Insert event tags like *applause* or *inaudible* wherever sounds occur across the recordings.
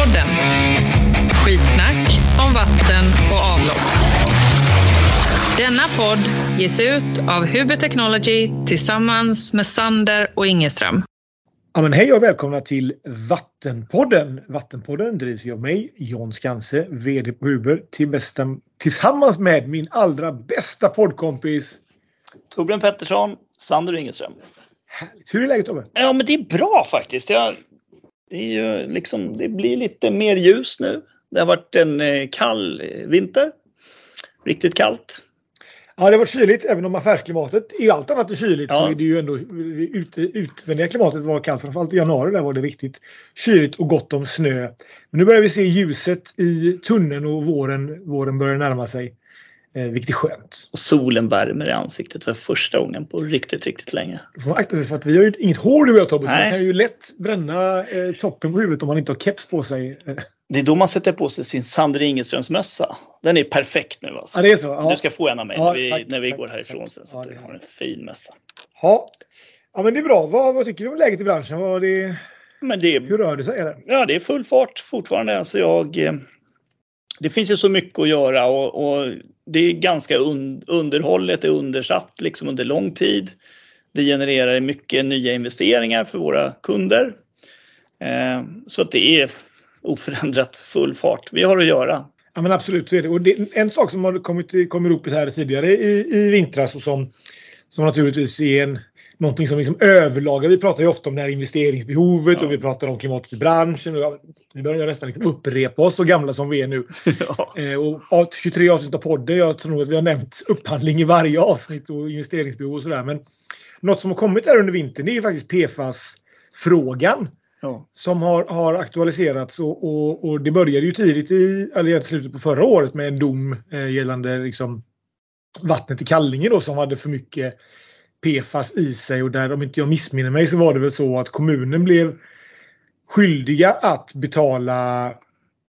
Vattenpodden. Skitsnack om vatten och avlopp. Denna podd ges ut av Huber Technology tillsammans med Sander och Ingeström. Ja, men hej och välkomna till Vattenpodden. Vattenpodden drivs av mig, John Skanse, VD på Huber, till bästa, tillsammans med min allra bästa poddkompis. Torbjörn Pettersson, Sander Ingeström. Härligt. Hur är läget Tobbe? Ja, men det är bra faktiskt. Jag, det, är ju liksom, det blir lite mer ljus nu. Det har varit en eh, kall eh, vinter. Riktigt kallt. Ja, det var kyligt. Även om affärsklimatet i allt annat är kyligt Ja. så är det ju ändå ut, utvändiga klimatet var kallt. Framförallt i januari där var det riktigt kyligt och gott om snö. Men nu börjar vi se ljuset i tunneln och våren, våren börjar närma sig. Eh, vilket är skönt. Och solen värmer i ansiktet för första gången på riktigt, riktigt länge. Då får akta sig för att vi har ju inget hår du och jag Tobbe. så Man kan ju lätt bränna eh, toppen på huvudet om man inte har keps på sig. Det är då man sätter på sig sin Sander Ingeströms mössa. Den är perfekt nu alltså. Ja, det är så. Ja. Du ska få en av mig Ja, när vi, tack, när vi tack, går härifrån tack. sen. Så Ja, du har en fin mössa. Ja. ja, men det är bra. Vad, vad tycker du om läget i branschen? Vad det, Men det hur rör det sig? Eller? Ja, det är full fart fortfarande. Alltså jag, eh, det finns ju så mycket att göra och, och det är ganska un, underhållet är undersatt liksom under lång tid. Det genererar mycket nya investeringar för våra kunder. Eh, så att det är oförändrat full fart. Vi har att göra. Ja, men absolut så är det. Och det, en sak som har kommit, kommit upp här tidigare i, i vintras och som, som naturligtvis är en, någonting som liksom överlagar. Vi pratar ju ofta om det här investeringsbehovet Ja. och vi pratar om klimatet i branschen. Och, vi börjar nästan liksom upprepa oss så gamla som vi är nu. *laughs* ja. Eh, och av 23 avsnitt av podden, jag tror nog att vi har nämnt upphandling i varje avsnitt och investeringsbehov och sådär. Men något som har kommit här under vintern det är ju faktiskt PFAS-frågan Ja. som har, har aktualiserats och, och, och det började ju tidigt i, eller i slutet på förra året med en dom eh, gällande liksom vattnet i Kallinge då som hade för mycket PFAS i sig och där om inte jag missminner mig så var det väl så att kommunen blev skyldiga att betala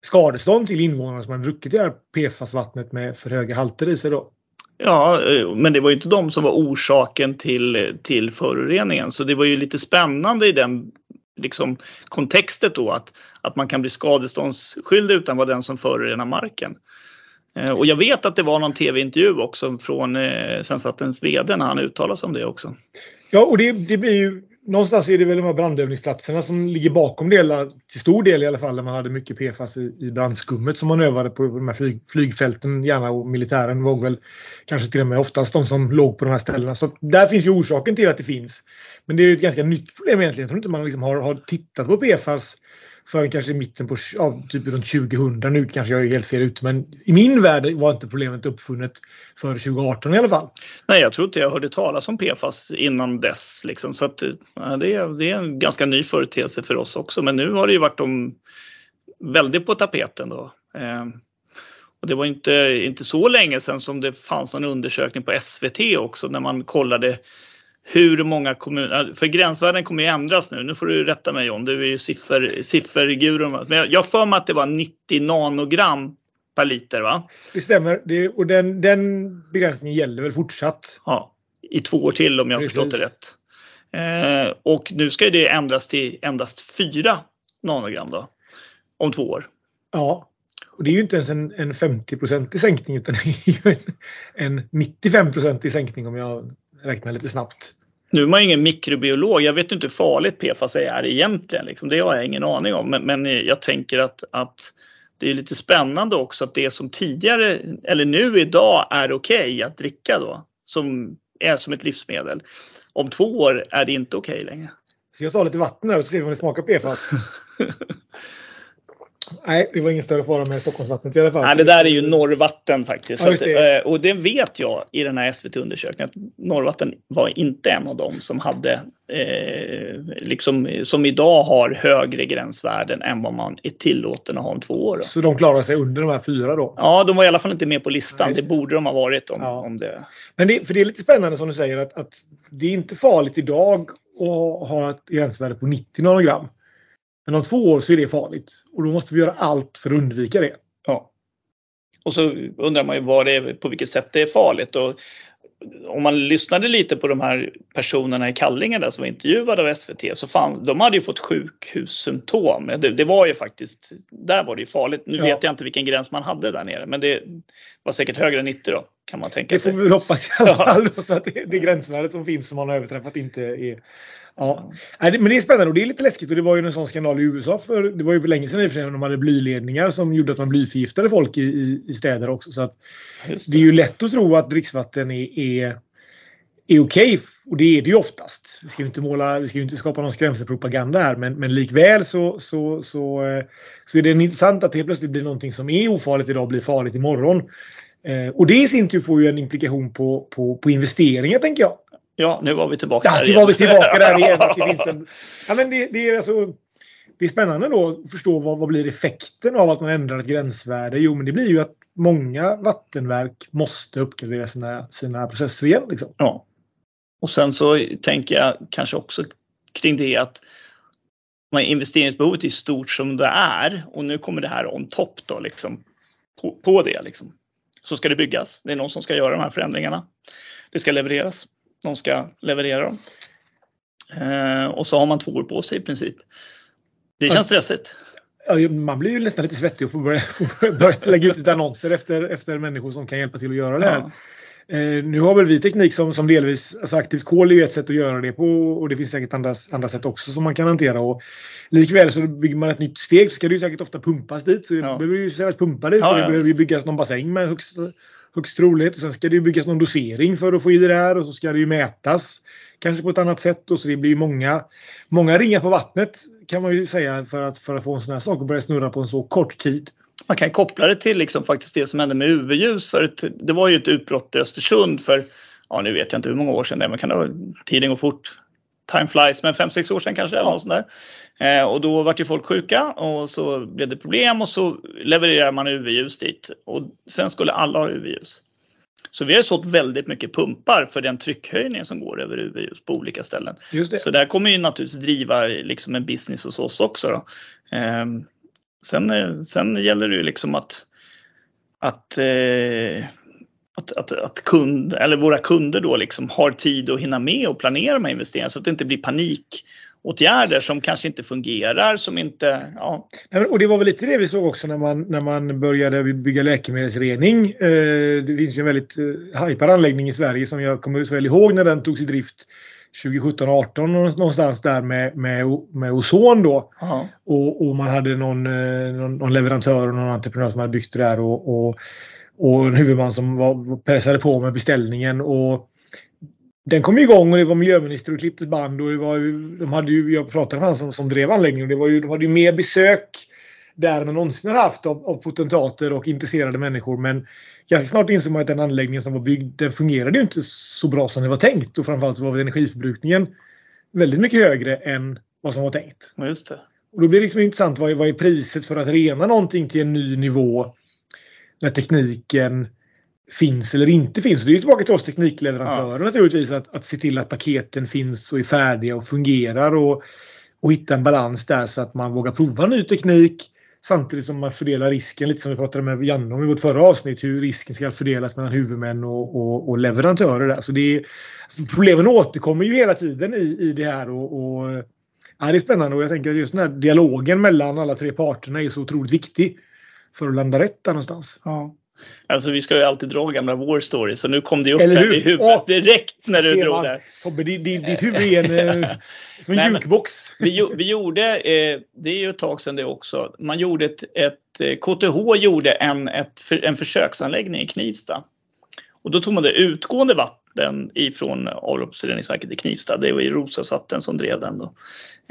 skadestånd till invånarna som hade druckit det här PFAS-vattnet med för höga halter i sig då. Ja, eh, men det var ju inte de som var orsaken till, till föroreningen. Så det var ju lite spännande i den liksom, kontextet då att, att man kan bli skadeståndsskyldig utan att vara den som förorenar marken. Eh, och jag vet att det var någon tv-intervju också från eh, VD när han uttalade sig om det också. Ja, och det, det blir ju någonstans är det väl de här brandövningsplatserna som ligger bakom det hela, till stor del i alla fall, där man hade mycket PFAS i, i brandskummet som man övade på de här flyg, flygfälten gärna och militären var väl kanske till och med oftast de som låg på de här ställena. Så där finns ju orsaken till att det finns. Men det är ju ett ganska nytt problem egentligen. Jag tror inte man liksom har, har tittat på PFAS förrän kanske i mitten på ja, typ runt 2000. Nu kanske jag är helt fel ute men i min värld var inte problemet uppfunnet före 2018 i alla fall. Nej, jag tror inte jag hörde talas om PFAS innan dess. Liksom. Så att, ja, det, är, det är en ganska ny företeelse för oss också. Men nu har det ju varit de väldigt på tapeten då. Eh, och det var inte, inte så länge sedan som det fanns en undersökning på SVT också när man kollade hur många kommuner, för gränsvärden kommer ju ändras nu. Nu får du rätta mig John, du är ju siffer, sifferguru. Men jag- jag har för mig att det var 90 nanogram per liter va? Det stämmer. Det, och den, den begränsningen gäller väl fortsatt. Ja, i två år till om jag Precis. förstått det rätt. Eh, och nu ska det ändras till endast 4 nanogram då. Om två år. Ja. Och det är ju inte ens en, en 50-procentig sänkning utan det är ju en, en 95-procentig sänkning om jag räknar lite snabbt. Nu är man ju ingen mikrobiolog. Jag vet inte hur farligt PFAS är egentligen. Liksom. Det har jag ingen aning om. Men, men jag tänker att, att det är lite spännande också att det som tidigare eller nu idag är okej att dricka då. Som är som ett livsmedel. Om två år är det inte okej längre. Så jag tar lite vatten här och så ser vi om det smakar PFAS. *laughs* Nej, det var ingen större fara med Stockholmsvattnet i alla fall. Nej, det där är ju norrvatten faktiskt. Ja, att, det. eh, och det vet jag i den här SVT-undersökningen att norrvatten var inte en av dem som hade eh, liksom som idag har högre gränsvärden än vad man är tillåten att ha om två år. Då. Så de klarar sig under de här fyra då. Ja, de var i alla fall inte med på listan. Nej, det det. borde de ha varit om, Ja. om det. Men det, för det är lite spännande som du säger att, att det är inte farligt idag att ha ett gränsvärde på 90 nanogram. Men om två år så är det farligt. Och då måste vi göra allt för att undvika det. Ja. Och så undrar man ju vad det är, på vilket sätt det är farligt. Och om man lyssnade lite på de här personerna i Kallinge där som var intervjuade av SVT så fann, de hade ju fått sjukhussymptom. Det, det var ju faktiskt, där var det ju farligt. Nu ja. vet jag inte vilken gräns man hade där nere men det var säkert högre än 90 då kan man tänka sig. Det får vi hoppas i alla fall ja. *laughs* så att det, det gränsvärdet som finns som man har överträffat inte är Ja, men det är spännande och det är lite läskigt och det var ju en sån skandal i USA för det var ju länge sedan i och för sig när de hade blyledningar som gjorde att man blyförgiftade folk i, i, i städer också. Så att det. det. är ju lätt att tro att dricksvatten är, är, är okej okay, och det är det ju oftast. Vi ska ju inte måla, vi ska inte skapa någon skrämselpropaganda här men, men likväl så, så, så, eh, så är det intressant att helt plötsligt blir någonting som är ofarligt idag blir farligt imorgon. Eh, och det i sin tur får ju en implikation på, på, på investeringar tänker jag. Ja, nu var vi tillbaka ja, där igen. var vi tillbaka där igen. *laughs* det, finns en, ja, men det, det, är alltså, det är spännande då att förstå vad, vad blir effekten av att man ändrar ett gränsvärde. Jo, men det blir ju att många vattenverk måste uppgradera sina, sina processer igen. Liksom. Ja. Och sen så tänker jag kanske också kring det att investeringsbehovet är stort som det är och nu kommer det här on top då liksom på, på det liksom. Så ska det byggas. Det är någon som ska göra de här förändringarna. Det ska levereras de ska leverera dem. Eh, och så har man två år på sig i princip. Det känns stressigt. Ja, man blir ju nästan lite svettig och får börja, *laughs* får börja lägga ut lite annonser efter, efter människor som kan hjälpa till att göra det här. Eh, nu har väl vi teknik som, som delvis, alltså aktivt kol är ju ett sätt att göra det på och det finns säkert andra, andra sätt också som man kan hantera. Och likväl så bygger man ett nytt steg så ska det ju säkert ofta pumpas dit. Så ja. det behöver ju pumpa dit ja, och det ja. behöver ju byggas någon bassäng med högst högst troligt. Sen ska det ju byggas någon dosering för att få i det där och så ska det ju mätas kanske på ett annat sätt. Och så det blir många, många ringar på vattnet kan man ju säga för att, för att få en sån här sak att börja snurra på en så kort tid. Man kan koppla det till liksom faktiskt det som hände med UV-ljus. För ett, det var ju ett utbrott i Östersund för, ja nu vet jag inte hur många år sedan det är, men kan det, tiden går fort. Time flies, men 5-6 år sedan kanske. Ja. Eller något sånt där. Eh, och då vart ju folk sjuka och så blev det problem och så levererar man UV-ljus dit. Och sen skulle alla ha UV-ljus. Så vi har sålt väldigt mycket pumpar för den tryckhöjning som går över UV-ljus på olika ställen. Så det här kommer ju naturligtvis driva liksom en business hos oss också. Eh, sen, sen gäller det ju liksom att, att eh, att, att, att kund, eller våra kunder då liksom har tid att hinna med och planera de här investeringarna så att det inte blir panik åtgärder som kanske inte fungerar, som inte... Ja. Och det var väl lite det vi såg också när man, när man började bygga läkemedelsrening. Eh, det finns ju en väldigt eh, hajpad anläggning i Sverige som jag kommer så väl ihåg när den togs i drift 2017-18 någonstans där med, med, med ozon då. Och, och, man hade någon, eh, någon, någon, leverantör och någon entreprenör som hade byggt det där och, och, och en huvudman som var, pressade på med beställningen. Och den kom igång och det var miljöminister och klipptes band och det var de hade ju, jag pratade med han som, som drev anläggningen, det var ju, de hade ju mer besök där man någonsin har haft av, av potentater och intresserade människor. Men ganska snart insåg man att den anläggningen som var byggd, den fungerade ju inte så bra som det var tänkt och framförallt så var energiförbrukningen väldigt mycket högre än vad som var tänkt. Just det. Och då blir det liksom intressant, vad är, vad är priset för att rena någonting till en ny nivå när tekniken finns eller inte finns. Det är tillbaka till oss teknikleverantörer ja. naturligtvis att, att se till att paketen finns och är färdiga och fungerar och, och hitta en balans där så att man vågar prova ny teknik samtidigt som man fördelar risken lite som vi pratade med Janne om i vårt förra avsnitt hur risken ska fördelas mellan huvudmän och, och, och leverantörer. Där. Så det är, alltså problemen återkommer ju hela tiden i, i det här och, och ja, det är spännande och jag tänker att just den här dialogen mellan alla tre parterna är så otroligt viktig för att landa rätt där någonstans. Ja. Alltså vi ska ju alltid dra gamla war stories så nu kom det upp här i huvudet Åh, direkt när du drog man. där. Tobbe, ditt, ditt huvud är en, eh, *laughs* som en jukebox. Vi, vi gjorde, eh, det är ju ett tag sedan det också, man gjorde ett, ett KTH eh, gjorde en, ett, en försöksanläggning i Knivsta. Och då tog man det utgående vatten ifrån avloppsreningsverket i Knivsta. Det var ju Rosasatten som drev den då.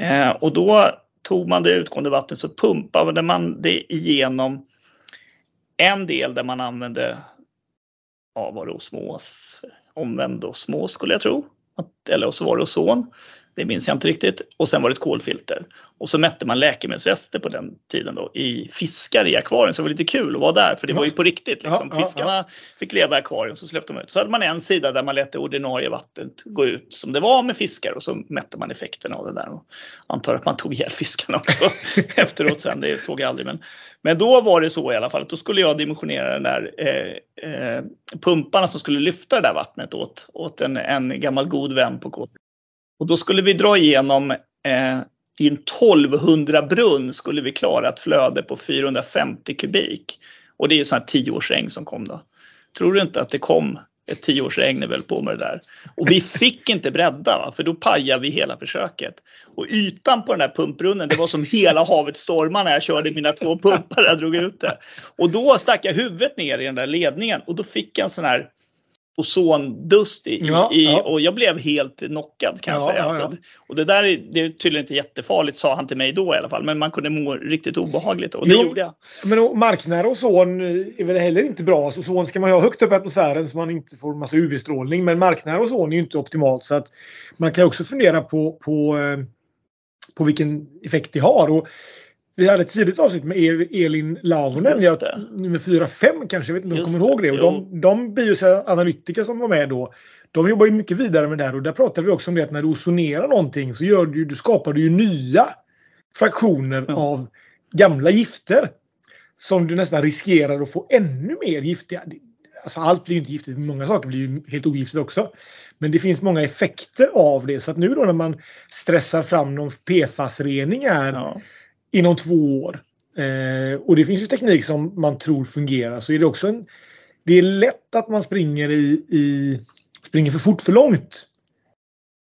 Eh, och då tog man det utgående vattnet så pumpade man det igenom en del där man använde, ja var det osmos, omvänd osmos skulle jag tro. Eller så var det ozon. Det minns jag inte riktigt. Och sen var det ett kolfilter. Och så mätte man läkemedelsrester på den tiden då i fiskar i akvarium. Så det var lite kul att vara där för det var ju på riktigt. Liksom. Fiskarna fick leva i akvarium så släppte de ut. Så hade man en sida där man lät det ordinarie vattnet gå ut som det var med fiskar och så mätte man effekterna av det där. Och antar att man tog ihjäl fiskarna också *laughs* efteråt sen. Det såg jag aldrig. Men, men då var det så i alla fall att då skulle jag dimensionera den där eh, eh, pumparna som skulle lyfta det där vattnet åt, åt en, en gammal god vän på KT. Och då skulle vi dra igenom eh, i en 1200 brunn skulle vi klara ett flöde på 450 kubik. Och det är ju sån här tioårsregn som kom då. Tror du inte att det kom ett tioårsregn är väl på med det där. Och vi *laughs* fick inte bredda va? för då pajade vi hela försöket. Och ytan på den här pumpbrunnen, det var som hela havet stormar när jag körde mina två pumpar jag drog ut det. Och då stack jag huvudet ner i den där ledningen och då fick jag en sån här ozondust i, ja, i ja. och jag blev helt knockad kan jag ja, säga. Alltså, och det där är, det är tydligen inte jättefarligt sa han till mig då i alla fall, men man kunde må riktigt obehagligt och det jo, gjorde jag. Men marknära ozon är väl heller inte bra. Så ozon ska man ha högt upp i atmosfären så man inte får massa UV-strålning. Men marknära ozon är ju inte optimalt så att man kan också fundera på, på, eh, på vilken effekt det har. Och vi hade ett tidigt avsnitt med Elin Launen, nummer 4-5 kanske, jag vet inte om du kommer ihåg det. Och de, de bioanalytiker som var med då, de jobbar ju mycket vidare med det här och där pratade vi också om det att när du ozonerar någonting så gör du, du skapar du ju nya fraktioner ja. av gamla gifter. Som du nästan riskerar att få ännu mer giftiga. Alltså allt blir ju inte giftigt, många saker blir ju helt ogiftigt också. Men det finns många effekter av det. Så att nu då när man stressar fram någon PFAS-rening här ja inom två år. Eh, och det finns ju teknik som man tror fungerar. Så är det också en, det är lätt att man springer i, i springer för fort för långt.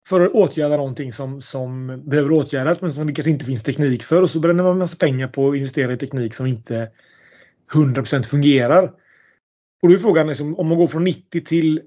För att åtgärda någonting som, som behöver åtgärdas men som det kanske inte finns teknik för. Och så bränner man massa pengar på att investera i teknik som inte 100% fungerar. Och då är frågan liksom, om man går från 90 till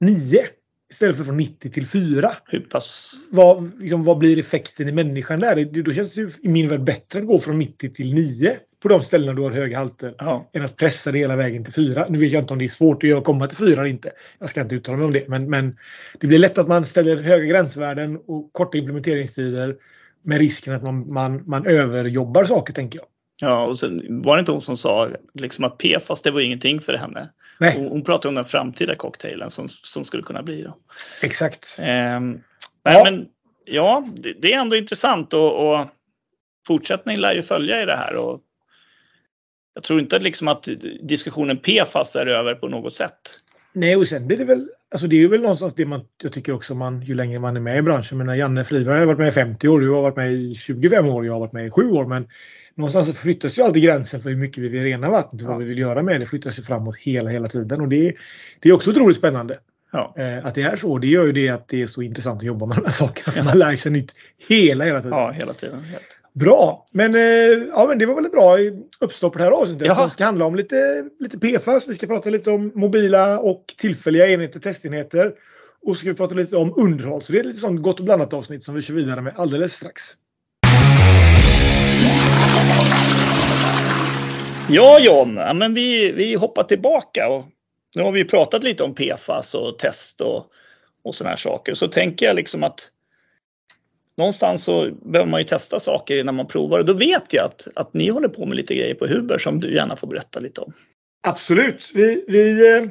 9 Istället för från 90 till 4. Hur pass? Vad, liksom, vad blir effekten i människan där? Då känns det ju i min värld bättre att gå från 90 till 9 på de ställena du har höga halter. Ja. Än att pressa det hela vägen till 4. Nu vet jag inte om det är svårt att komma till 4 eller inte. Jag ska inte uttala mig om det. Men, men det blir lätt att man ställer höga gränsvärden och korta implementeringstider med risken att man, man, man överjobbar saker tänker jag. Ja, och sen var det inte hon som sa liksom att PFAS det var ingenting för henne. Nej. Hon, hon pratade om den framtida cocktailen som, som skulle kunna bli. Då. Exakt. Ehm, ja. Men, ja, det, det, är ändå intressant och, och fortsättning lär ju följa i det här. Och jag tror inte liksom att diskussionen PFAS är över på något sätt. Nej, och sen är det väl, alltså det är väl någonstans det man, jag tycker också man, ju längre man är med i branschen. Men Janne Friberg har varit med i 50 år, du har varit med i 25 år, jag har varit med i 7 år. Men någonstans så flyttas ju alltid gränsen för hur mycket vi vill rena vattnet och vad vi vill göra med det flyttas ju framåt hela, hela tiden. Och det, det är också otroligt spännande. Ja. Eh, att det är så. Det gör ju det att det är så intressant att jobba med de här sakerna. Ja. Man lär sig nytt hela, hela tiden. Ja, hela tiden. Bra! Men, eh, ja, men det var väl ett bra uppstopp på det här avsnittet. Det ska handla om lite, lite PFAS. Vi ska prata lite om mobila och tillfälliga enheter, testenheter. Och så ska vi prata lite om underhåll. Så det är lite sånt gott och blandat avsnitt som vi kör vidare med alldeles strax. Ja John, ja, men vi, vi hoppar tillbaka och nu har vi pratat lite om PFAS och test och, och sådana här saker. Så tänker jag liksom att någonstans så behöver man ju testa saker innan man provar och då vet jag att, att ni håller på med lite grejer på Huber som du gärna får berätta lite om. Absolut. Vi, vi, eh,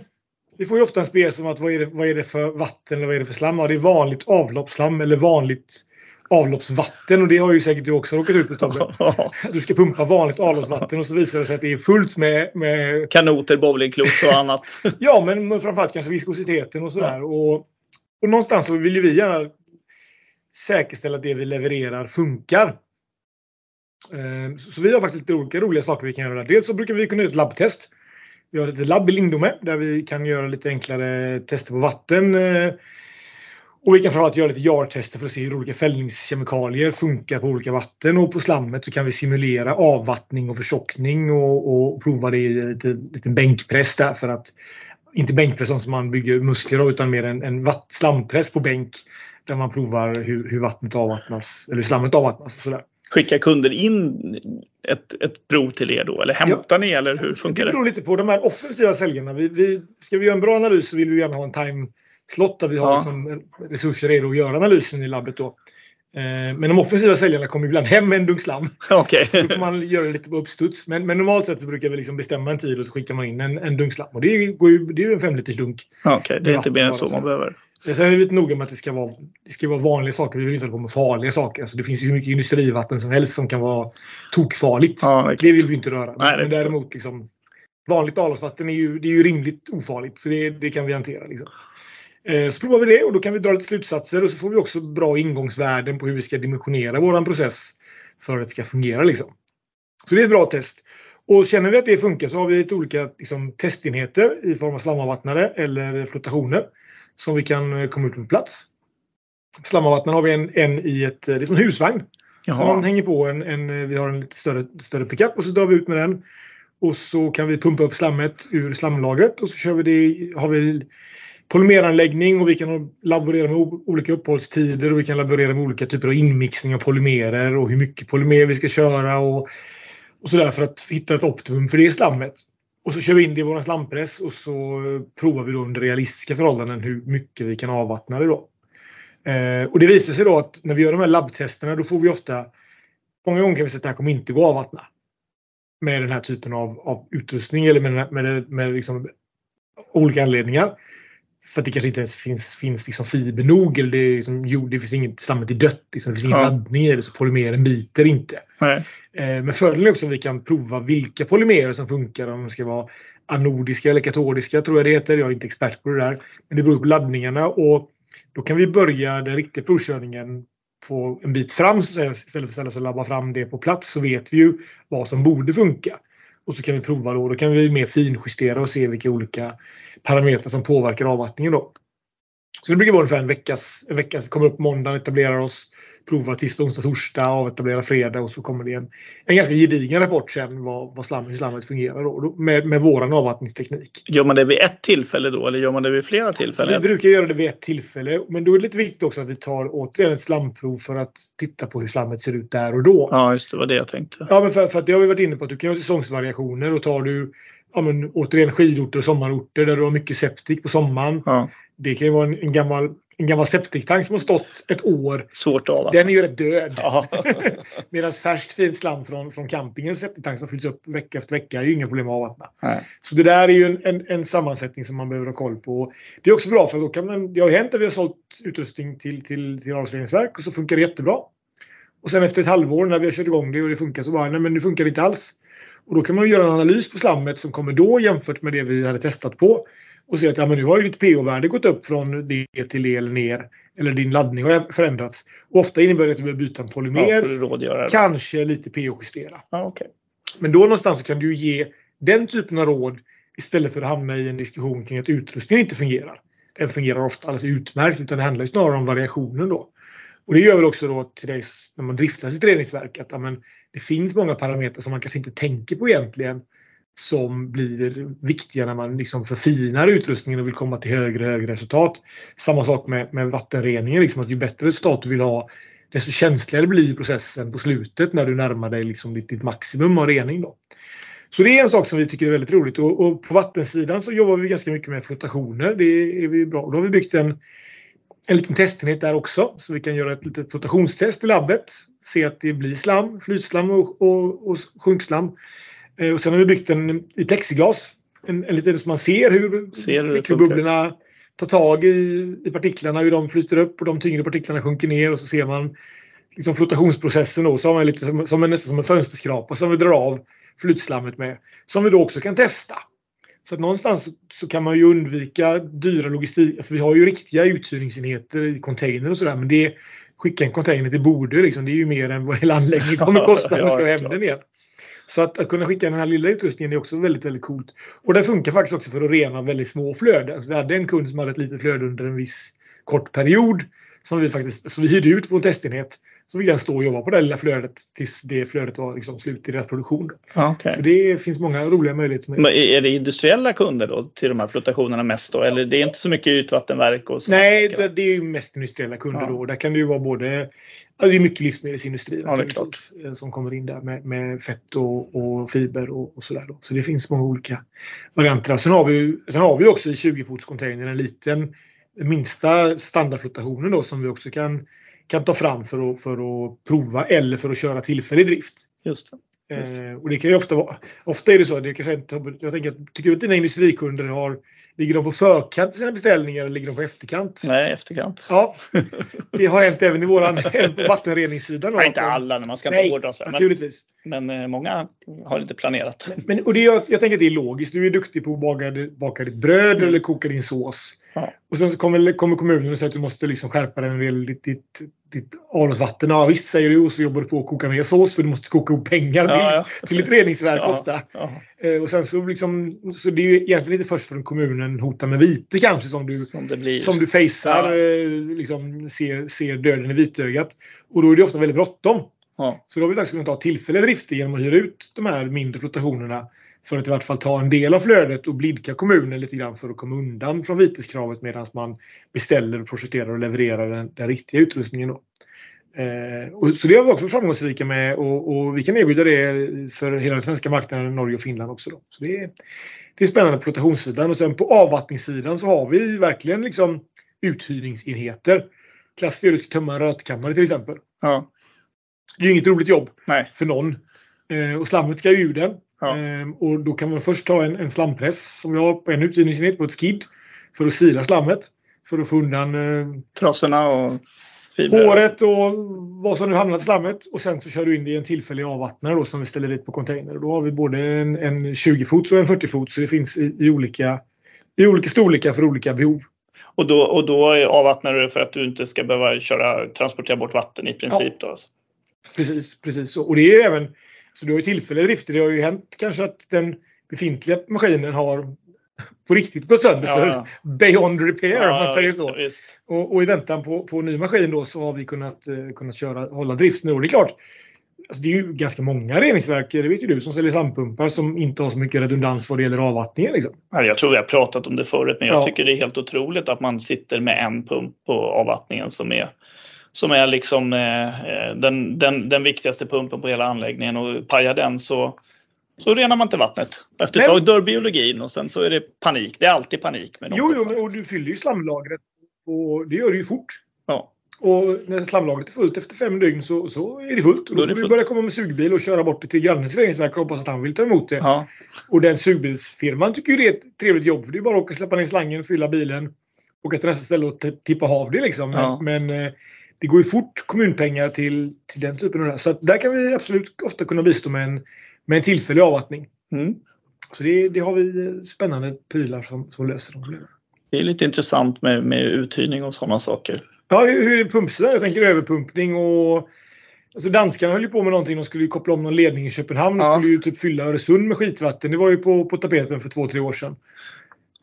vi får ju ofta en spel som att vad är, det, vad är det för vatten eller vad är det för slam? Ja, det är vanligt avloppsslam eller vanligt avloppsvatten och det har ju säkert du också råkat ut för *laughs* Du ska pumpa vanligt avloppsvatten och så visar det sig att det är fullt med... med... Kanoter, bowlingklot och annat. *laughs* ja, men framförallt kanske viskositeten och sådär. Ja. Och, och någonstans så vill ju vi gärna säkerställa att det vi levererar funkar. Eh, så vi har faktiskt lite olika roliga saker vi kan göra. Dels så brukar vi kunna göra ett labbtest. Vi har ett labb i Lindome där vi kan göra lite enklare tester på vatten eh, och vi kan framförallt göra lite jar-tester för att se hur olika fällningskemikalier funkar på olika vatten. Och på slammet så kan vi simulera avvattning och förtjockning och, och prova det i lite, lite bänkpress där för att inte bänkpress som man bygger muskler av utan mer en, en slampress på bänk där man provar hur, hur vattnet avvattnas eller hur slammet avvattnas och sådär. Skickar kunder in ett, ett prov till er då eller hämtar ja. ni eller hur funkar det? Det beror lite på de här offensiva säljarna. Vi, vi, ska vi göra en bra analys så vill vi gärna ha en time slott där vi har ja. liksom resurser redo att göra analysen i labbet då. Eh, men de offensiva säljarna kommer ibland hem med en dunk slam. *laughs* Okay. Då får man göra det lite på uppstuds. Men, men normalt sett så brukar vi liksom bestämma en tid och så skickar man in en, en dunk slam. Och det, går ju, det är ju en femliters dunk. Okej, okay, det är inte mer än så man behöver. Sen är vi lite noga med att det ska vara, det ska vara vanliga saker. Vi vill inte hålla på med farliga saker. Alltså det finns ju hur mycket industrivatten som helst som kan vara tokfarligt. Ja, det vill vi inte röra. Nej, men däremot liksom, vanligt avloppsvatten är ju, det är ju rimligt ofarligt så det, det kan vi hantera. Liksom. Eh, så provar vi det och då kan vi dra lite slutsatser och så får vi också bra ingångsvärden på hur vi ska dimensionera våran process för att det ska fungera. Liksom. Så det är ett bra test. Och känner vi att det funkar så har vi lite olika liksom, testenheter i form av slamavvattnare eller flotationer som vi kan eh, komma ut på plats. Slamavvattnare har vi en, en i ett, det är som en husvagn. Jaha. Så man hänger på en, en, vi har en lite större, större pickup och så drar vi ut med den. Och så kan vi pumpa upp slammet ur slamlagret och så kör vi det, har vi polymeranläggning och vi kan laborera med olika uppehållstider och vi kan laborera med olika typer av inmixning av polymerer och hur mycket polymer vi ska köra och, och sådär för att hitta ett optimum för det slammet. Och så kör vi in det i vår slampress och så provar vi då under realistiska förhållanden hur mycket vi kan avvattna det då. Eh, och det visar sig då att när vi gör de här labbtesterna då får vi ofta Många gånger kan vi säga att det här kommer inte gå att avvattna. Med den här typen av, av utrustning eller med, med, med liksom olika anledningar. För att det kanske inte ens finns, finns liksom fiber nog. Eller det, liksom, jo, det finns inget, slammet är dött. Liksom, det finns ingen ja. laddning det så polymeren biter inte. Eh, men fördelen är också att vi kan prova vilka polymerer som funkar. Om de ska vara anodiska eller katodiska tror jag det heter. Jag är inte expert på det där. Men det beror på laddningarna. Och då kan vi börja den riktiga provkörningen på en bit fram så istället för att ställa oss och labba fram det på plats så vet vi ju vad som borde funka. Och så kan vi prova då. Då kan vi mer finjustera och se vilka olika parametrar som påverkar avvattningen då. Så det brukar vara ungefär en veckas, en vecka. Vi kommer upp måndag, etablerar oss, provar tisdag, onsdag, torsdag, avetablera fredag och så kommer det en, en ganska gedigen rapport sen vad, vad slam, hur slammet fungerar då, med, med våran avvattningsteknik. Gör man det vid ett tillfälle då eller gör man det vid flera tillfällen? Vi brukar göra det vid ett tillfälle men då är det lite viktigt också att vi tar återigen ett slamprov för att titta på hur slammet ser ut där och då. Ja, just det var det jag tänkte. Ja, men för, för att det har vi varit inne på att du kan ha säsongsvariationer och tar du ja, men, återigen skidorter och sommarorter där du har mycket septik på sommaren. Ja. Det kan ju vara en, en gammal en gammal septiktank som har stått ett år. Svårt av. Den är ju rätt död. Ja. *laughs* Medan färskt fint slam från, från campingens septiktank som fylls upp vecka efter vecka är ju inga problem att avvattna. Så det där är ju en, en, en, sammansättning som man behöver ha koll på. Det är också bra för då kan man, det har hänt att vi har sålt utrustning till, till, till avloppsreningsverk och så funkar det jättebra. Och sen efter ett halvår när vi har kört igång det och det funkar så bara, nej men det funkar inte alls. Och då kan man göra en analys på slammet som kommer då jämfört med det vi hade testat på och se att ja, men nu har ju ditt pH-värde gått upp från D till E eller ner. Eller din laddning har förändrats. Och ofta innebär det att du behöver byta en polymer. Ja, kanske lite pH-justera. Ja, okay. Men då någonstans kan du ge den typen av råd istället för att hamna i en diskussion kring att utrustningen inte fungerar. Den fungerar ofta alldeles utmärkt utan det handlar snarare om variationen då. Och det gör väl också då till dig när man driftar sitt reningsverk att ja, men, det finns många parametrar som man kanske inte tänker på egentligen som blir viktiga när man liksom förfinar utrustningen och vill komma till högre och högre resultat. Samma sak med, med vattenreningen, liksom att ju bättre resultat du vill ha desto känsligare blir processen på slutet när du närmar dig liksom ditt, ditt maximum av rening. Då. Så det är en sak som vi tycker är väldigt roligt och, och på vattensidan så jobbar vi ganska mycket med flotationer. Det är vi bra. Då har vi byggt en, en liten testenhet där också så vi kan göra ett litet flotationstest i labbet. Se att det blir slam, flytslam och, och, och sjunkslam Eh, och sen har vi byggt en i plexiglas. En, en liten så man ser hur ser mikrobubblorna tar tag i, i partiklarna, hur de flyter upp och de tyngre partiklarna sjunker ner och så ser man liksom flotationsprocessen då. Så har man lite som, som en, nästan som en fönsterskrapa som vi drar av flytslammet med. Som vi då också kan testa. Så att någonstans så kan man ju undvika dyra logistik. Alltså vi har ju riktiga uthyrningsenheter i container och sådär men det skicka en container till Bordö liksom, det är ju mer än vad hela anläggningen kommer *laughs* kosta när du hem den igen. Så att, att, kunna skicka den här lilla utrustningen är också väldigt, väldigt coolt. Och det funkar faktiskt också för att rena väldigt små flöden. Så vi hade en kund som hade ett litet flöde under en viss kort period. Som vi faktiskt, så vi hyrde ut vår testenhet. Så vi kan stå och jobba på det lilla flödet tills det flödet var liksom slut i deras produktion. Okay. Så det finns många roliga möjligheter. Men är det industriella kunder då till de här flotationerna mest då? Eller det är inte så mycket ytvattenverk? Och så Nej, det, det, är mest industriella kunder ja. då. Där kan det ju vara både Ja, det är mycket livsmedelsindustri ja, eh, som kommer in där med, med fett och, och fiber och, och sådär. Så det finns många olika varianter. Sen har vi, sen har vi också i 20-fotscontainern en liten minsta standardflotationen då som vi också kan, kan ta fram för att, för att prova eller för att köra tillfällig drift. Just det. Just det. Eh, och det kan ju ofta vara, ofta är det så, det kanske inte, jag tänker att, tycker du att dina industrikunder har Ligger de på förkant i sina beställningar eller ligger de på efterkant? Nej, efterkant. Ja, det har hänt även i våran *laughs* vattenreningssida. Nej, inte alla när man ska Nej, hårdra sig. naturligtvis. men eh, många har inte planerat. Men, och det, jag, jag tänker att det är logiskt. Du är duktig på att baka, baka ditt bröd Mm. eller koka din sås. Ja. Och sen så kommer, kommer kommunen och säger att du måste liksom skärpa dig när det gäller ditt, ditt, ditt avloppsvatten. Ja visst säger du och så jobbar du på att koka mer sås för du måste koka ihop pengar till, Ja, ja. till ett reningsverk ofta. Eh, och sen så liksom, så det är ju egentligen inte först från kommunen hotar med vite kanske som du, Som det blir. som du Ja. eh, liksom ser, ser döden i vitögat. Och då är det ofta väldigt bråttom. Ja. Så då har vi dags att ta tillfälliga drifter genom att hyra ut de här mindre flotationerna för att i vart fall ta en del av flödet och blidka kommunen lite grann för att komma undan från viteskravet medan man beställer, projekterar och levererar den, den riktiga utrustningen. Då. Eh, och, så det har vi också framgångsrika med och, och vi kan erbjuda det för hela den svenska marknaden, Norge och Finland också. Då. Så det är, det är spännande på flotationssidan och sen på avvattningssidan så har vi verkligen liksom uthyrningsenheter. Klassiskt det att tömma en rötkammare till exempel. Ja. Det är ju inget roligt jobb Nej. för någon. Eh, och slammet ska ju ur den. Ja. Eh, och då kan man först ta en, en slampress som vi har på en uthyrningsenhet på ett skid. För att sila slammet. För att få undan eh, Trasorna och fibrer. håret och vad som nu hamnat i slammet. Och sen så kör du in det i en tillfällig avvattnare då som vi ställer dit på container. Och då har vi både en, en 20 fots och en 40 fots. Så det finns i, i, olika, i olika storlekar för olika behov. Och då, och då avvattnar du för att du inte ska behöva köra, transportera bort vatten i princip. Då. Precis, precis. så. Och det är ju även, så du har ju tillfälliga drifter. Det har ju hänt kanske att den befintliga maskinen har på riktigt gått sönder. Ja, ja. Beyond repair om man Ja, säger så. Och, och i väntan på, på ny maskin då så har vi kunnat, eh, kunnat köra, hålla drift nu. Och det är klart, alltså det är ju ganska många reningsverk, det vet ju du, som säljer sandpumpar som inte har så mycket redundans vad det gäller avvattningen. Liksom. Ja, Jag tror vi har pratat om det förut, men jag Ja. tycker det är helt otroligt att man sitter med en pump på avvattningen som är som är liksom eh, eh, den, den, den viktigaste pumpen på hela anläggningen och pajar den så, så renar man inte vattnet. Efter ett Men- tag dör biologin och sen så är det panik. Det är alltid panik med Jo, jo, men, och du fyller ju slamlagret och det gör du ju fort. Ja. Och när slamlagret är fullt efter fem dygn så, så är det fullt. Och Då då får vi börja komma med sugbil och köra bort det till grannens reningsverk och hoppas att han vill ta emot det. Ja. Och den sugbilsfirman tycker ju det är ett trevligt jobb. För det är bara att åka, släppa ner slangen, fylla bilen, åka till nästa ställe och tippa av det. Liksom. Men, Ja. men eh, det går ju fort kommunpengar till, till den typen av det här. Så att där kan vi absolut ofta kunna bistå med en, med en tillfällig avvattning. Mm. Så det, det har vi spännande prylar som, som löser de problemen. Det är lite intressant med, med uthyrning och sådana saker. Ja, hur, hur är pumpsidan? Jag tänker överpumpning och Alltså danskarna höll ju på med någonting. De skulle ju koppla om någon ledning i Köpenhamn. De Ja. skulle ju typ fylla Öresund med skitvatten. Det var ju på, på tapeten för två, tre år sedan.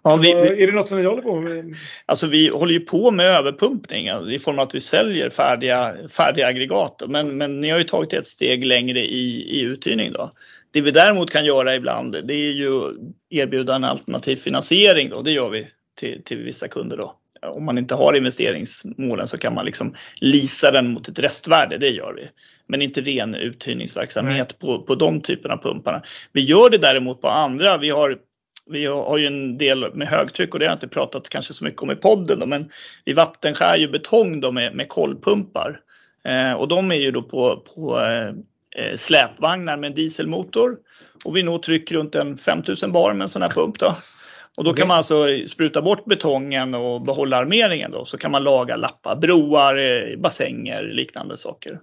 Ja, vi, Är det något som ni håller på med? alltså vi håller ju på med överpumpning alltså i form av att vi säljer färdiga, färdiga aggregat. Men, men ni har ju tagit ett steg längre i, i uthyrning. Då. Det vi däremot kan göra ibland det är ju erbjuda en alternativ finansiering. Då. Det gör vi till, till vissa kunder. Då. Om man inte har investeringsmålen så kan man liksom leasa den mot ett restvärde. Det gör vi. Men inte ren uthyrningsverksamhet på, på de typerna av pumparna. Vi gör det däremot på andra. Vi har vi har ju en del med högtryck och det har jag inte pratat kanske så mycket om i podden. Då, men vi vattenskär ju betong då med, med kolvpumpar. Eh, och de är ju då på, på eh, släpvagnar med dieselmotor. Och vi når tryck runt en 5000 bar med en sån här pump. Då. Och då Okej. kan man alltså spruta bort betongen och behålla armeringen. Då. Så kan man laga lappar, broar, eh, bassänger, liknande saker.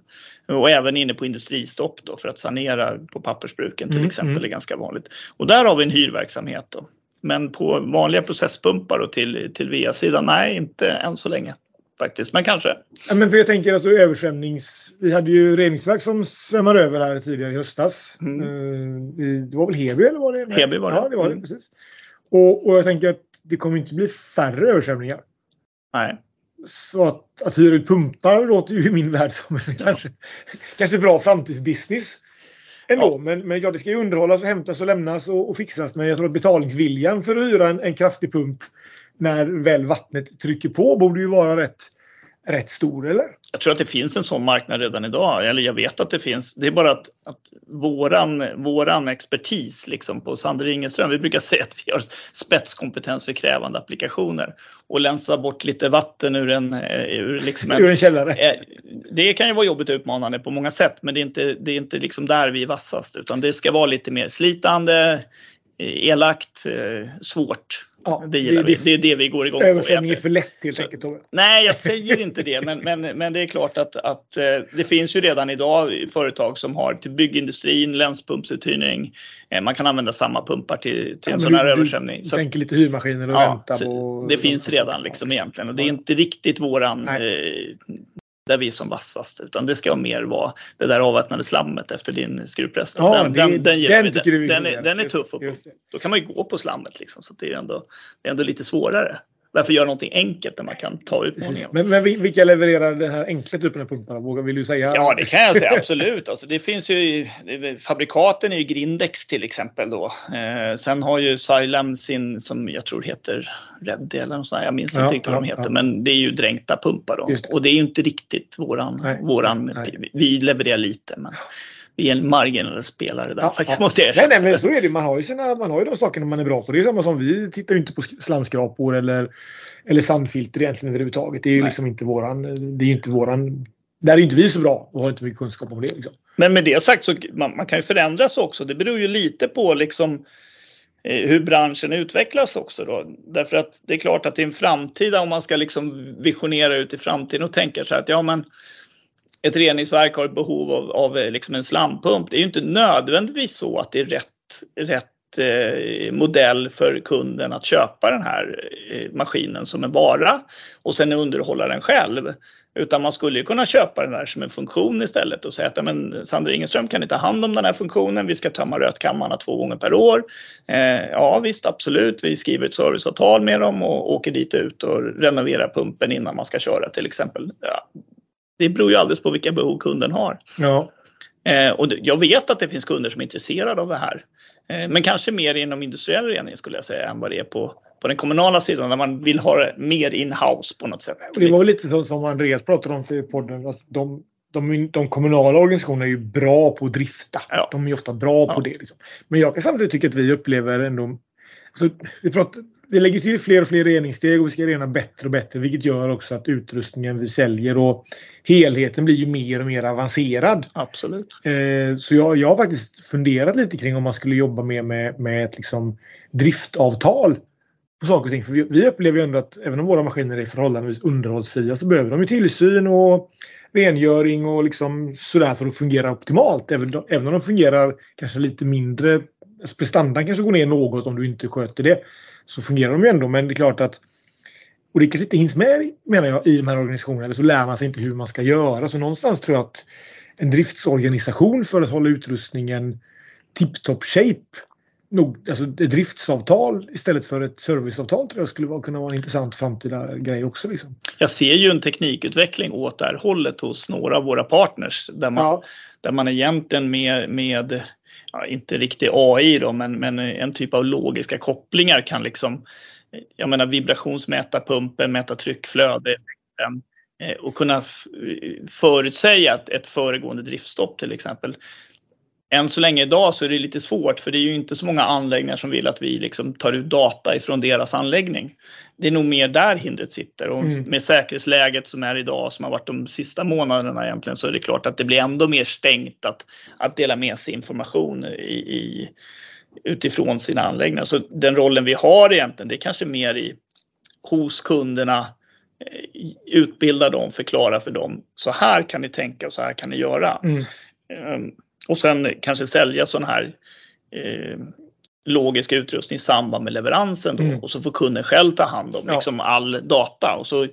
Och även inne på industristopp då för att sanera på pappersbruken till Mm, exempel mm. är ganska vanligt. Och där har vi en hyrverksamhet. Då. Men på vanliga processpumpar och till, till VA-sidan, nej inte än så länge faktiskt. Men kanske. Ja, men för jag tänker alltså översvämnings... Vi hade ju reningsverk som svämmade över här tidigare i höstas. Mm. Eh, Det var väl Heby eller var det? Heby var det. Ja, det var det. Mm. Precis. Och, och jag tänker att det kommer inte bli färre översvämningar. Nej. Så att, att hyra ut pumpar låter ju i min värld som en kanske, kanske bra framtidsbusiness. Ändå, Ja. men, men ja, det ska ju underhållas och hämtas och lämnas och, och fixas. Men jag tror att betalningsviljan för att hyra en, en kraftig pump när väl vattnet trycker på borde ju vara rätt, rätt stor, eller? Jag tror att det finns en sån marknad redan idag. Eller jag vet att det finns. Det är bara att, att våran, våran expertis liksom på Sander Ingeström, vi brukar säga att vi har spetskompetens för krävande applikationer. Och länsa bort lite vatten ur en, eh, ur liksom en Ur en källare. Eh, Det kan ju vara jobbigt och utmanande på många sätt men det är inte, det är inte liksom där vi är vassast utan det ska vara lite mer slitande, eh, elakt, svårt Ja, det gillar det, vi. Det är det vi går igång på. Översvämning är för lätt helt enkelt. Nej, jag säger inte det. Men, men, men det är klart att, att eh, det finns ju redan idag företag som har till byggindustrin, länspumpsuthyrning. Eh, man kan använda samma pumpar till, till ja, en sån här du, översvämning. Du, tänker lite hyrmaskiner och ja, vänta på... Det finns redan liksom egentligen och det är inte riktigt våran där vi är som vassast. Utan det ska mer vara det där avvattnade slammet efter din skruprest. Ja, den, den, den, den, den, är, den är tuff. Upp. Då kan man ju gå på slammet liksom. Så det är ändå, det är ändå lite svårare. Varför göra någonting enkelt när man kan ta utmaningen? Men, men vilka levererar den här enkla typen av pumpar? Vågar vill du säga? Ja, det kan jag säga absolut. Alltså, det finns ju, fabrikaten är ju Grindex till exempel då. Eh, sen har ju Xylem sin som jag tror heter Reddy eller något sånt. Jag minns ja, inte vad de heter, ja. men det är ju dränkta pumpar då. Och det är ju inte riktigt våran, nej, våran nej. vi levererar lite. Men vi är en marginell spelare där ja, faktiskt, ja. måste jag erkänna. Nej, nej, men så är det. Man har ju, sina, man har ju de sakerna man är bra på. Det är samma som vi tittar ju inte på slamskrapor eller, eller sandfilter egentligen överhuvudtaget. Det är ju liksom inte våran, det är inte våran där är inte vi så bra och har inte mycket kunskap om det. Liksom. Men med det sagt så man, man kan ju förändras också. Det beror ju lite på liksom eh, hur branschen utvecklas också då. Därför att det är klart att i en framtida, om man ska liksom visionera ut i framtiden och tänka så här att ja men ett reningsverk har ett behov av, av eh, liksom en slampump. Det är ju inte nödvändigtvis så att det är rätt, rätt eh, modell för kunden att köpa den här eh, maskinen som en vara och sen underhålla den själv. Utan man skulle ju kunna köpa den här som en funktion istället och säga att men Sandra Ingeström kan ni ta hand om den här funktionen. Vi ska tömma rötkammarna två gånger per år. Eh, ja visst, absolut. Vi skriver ett serviceavtal med dem och åker dit ut och renoverar pumpen innan man ska köra till exempel. Ja, det beror ju alldeles på vilka behov kunden har. Ja. Eh, och jag vet att det finns kunder som är intresserade av det här. Eh, men kanske mer inom industriell rening skulle jag säga än vad det är på, på den kommunala sidan där man vill ha det mer in-house på något sätt. Det var lite som Andreas pratade om i podden. Att de, de, de kommunala organisationerna är ju bra på att drifta. Ja. De är ofta bra ja. på det. Liksom. Men jag kan samtidigt tycka att vi upplever ändå... Alltså, vi pratar, vi lägger till fler och fler reningssteg och vi ska rena bättre och bättre vilket gör också att utrustningen vi säljer och helheten blir ju mer och mer avancerad. Absolut. Eh, så jag, jag har faktiskt funderat lite kring om man skulle jobba mer med, med ett liksom driftavtal på saker och ting. För vi, vi upplever ju ändå att även om våra maskiner är förhållandevis underhållsfria så behöver de ju tillsyn och rengöring och liksom sådär för att fungera optimalt. Även, även om de fungerar kanske lite mindre, prestandan kanske går ner något om du inte sköter det så fungerar de ju ändå. Men det är klart att och det kanske inte hinns med menar jag i de här organisationerna. Eller så lär man sig inte hur man ska göra. Så någonstans tror jag att en driftsorganisation för att hålla utrustningen tip-top shape nog, alltså ett driftsavtal istället för ett serviceavtal tror jag skulle vara, kunna vara en intressant framtida grej också. Liksom. Jag ser ju en teknikutveckling åt det här hållet hos några av våra partners där man, ja. där man egentligen med, med ja, inte riktig AI då, men, men en typ av logiska kopplingar kan liksom, jag menar vibrationsmäta pumpen, mäta tryckflöde eh, och kunna förutsäga att ett föregående driftstopp till exempel än så länge idag så är det lite svårt för det är ju inte så många anläggningar som vill att vi liksom tar ut data ifrån deras anläggning. Det är nog mer där hindret sitter och mm. med säkerhetsläget som är idag som har varit de sista månaderna egentligen så är det klart att det blir ändå mer stängt att, att dela med sig information i, i, utifrån sina anläggningar. Så den rollen vi har egentligen det är kanske mer i hos kunderna eh, utbilda dem, förklara för dem. Så här kan ni tänka och så här kan ni göra. Mm. Och sen kanske sälja sån här eh, logisk utrustning i samband med leveransen då, mm. och så får kunden själv ta hand om ja. liksom, all data och så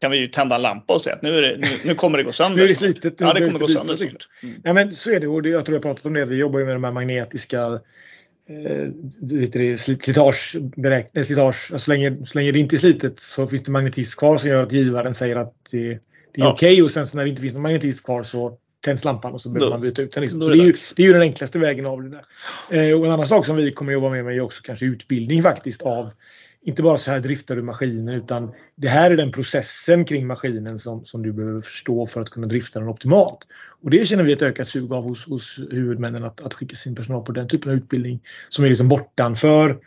kan vi ju tända en lampa och säga att nu, det, nu, nu kommer det gå sönder. nu är det slitet. Ja, det kommer gå sönder. Mm. Ja, men så är det och jag tror jag pratat om det. Vi jobbar ju med de här magnetiska eh, slitage. Så länge, så länge det inte är slitet så finns det magnetism kvar som gör att givaren säger att det, det är ja. okej okay. och sen så när det inte finns någon magnetism kvar så tänds lampan och så behöver man byta ut den. Liksom. Så det är, ju, det är ju den enklaste vägen av det där. Eh, och en annan sak som vi kommer jobba med, med är också kanske utbildning faktiskt av inte bara så här driftar du maskinen utan det här är den processen kring maskinen som, som du behöver förstå för att kunna drifta den optimalt. Och det känner vi ett ökat sug av hos, hos huvudmännen att, att skicka sin personal på den typen av utbildning som är liksom bortanför